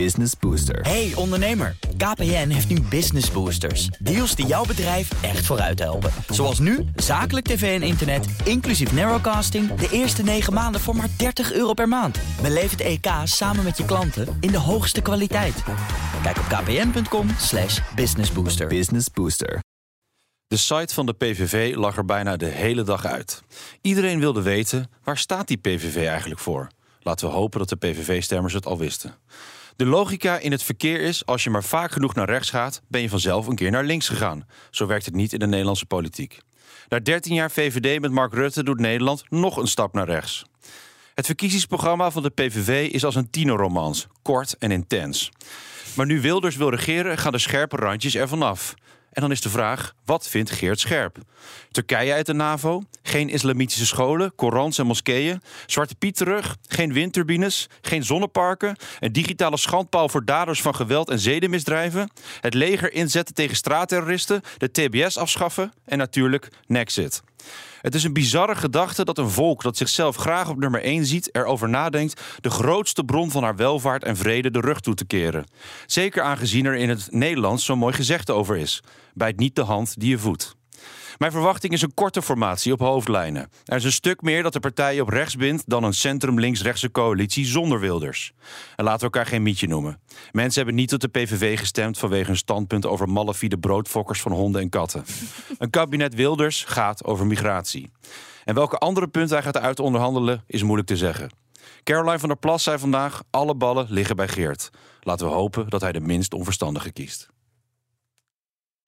Business Booster. Hey ondernemer, KPN heeft nu Business Boosters. Deals die jouw bedrijf echt vooruit helpen. Zoals nu, zakelijk tv en internet, inclusief narrowcasting... de eerste 9 maanden voor maar 30 euro per maand. Beleef het EK samen met je klanten in de hoogste kwaliteit. Kijk op kpn.com slash businessbooster. Business Booster. De site van de PVV lag er bijna de hele dag uit. Iedereen wilde weten, waar staat die PVV eigenlijk voor? Laten we hopen dat de PVV-stemmers het al wisten. De logica in het verkeer is, als je maar vaak genoeg naar rechts gaat... ben je vanzelf een keer naar links gegaan. Zo werkt het niet in de Nederlandse politiek. Na 13 jaar VVD met Mark Rutte doet Nederland nog een stap naar rechts. Het verkiezingsprogramma van de PVV is als een tienerromans, kort en intens. Maar nu Wilders wil regeren, gaan de scherpe randjes ervan af. En dan is de vraag, wat vindt Geert Scherp? Turkije uit de NAVO, geen islamitische scholen, Korans en moskeeën, Zwarte Piet terug, geen windturbines, geen zonneparken, een digitale schandpaal voor daders van geweld en zedenmisdrijven, het leger inzetten tegen straatterroristen, de TBS afschaffen en natuurlijk Nexit. Het is een bizarre gedachte dat een volk dat zichzelf graag op nummer 1 ziet, erover nadenkt de grootste bron van haar welvaart en vrede de rug toe te keren. Zeker aangezien er in het Nederlands zo'n mooi gezegde over is: bijt niet de hand die je voedt. Mijn verwachting is een korte formatie op hoofdlijnen. Er is een stuk meer dat de partij op rechts bindt dan een centrum-links-rechtse coalitie zonder Wilders. En laten we elkaar geen mietje noemen. Mensen hebben niet op de PVV gestemd vanwege een standpunt over malafide broodfokkers van honden en katten. Een kabinet Wilders gaat over migratie. En welke andere punten hij gaat uitonderhandelen is moeilijk te zeggen. Caroline van der Plas zei vandaag: alle ballen liggen bij Geert. Laten we hopen dat hij de minst onverstandige kiest.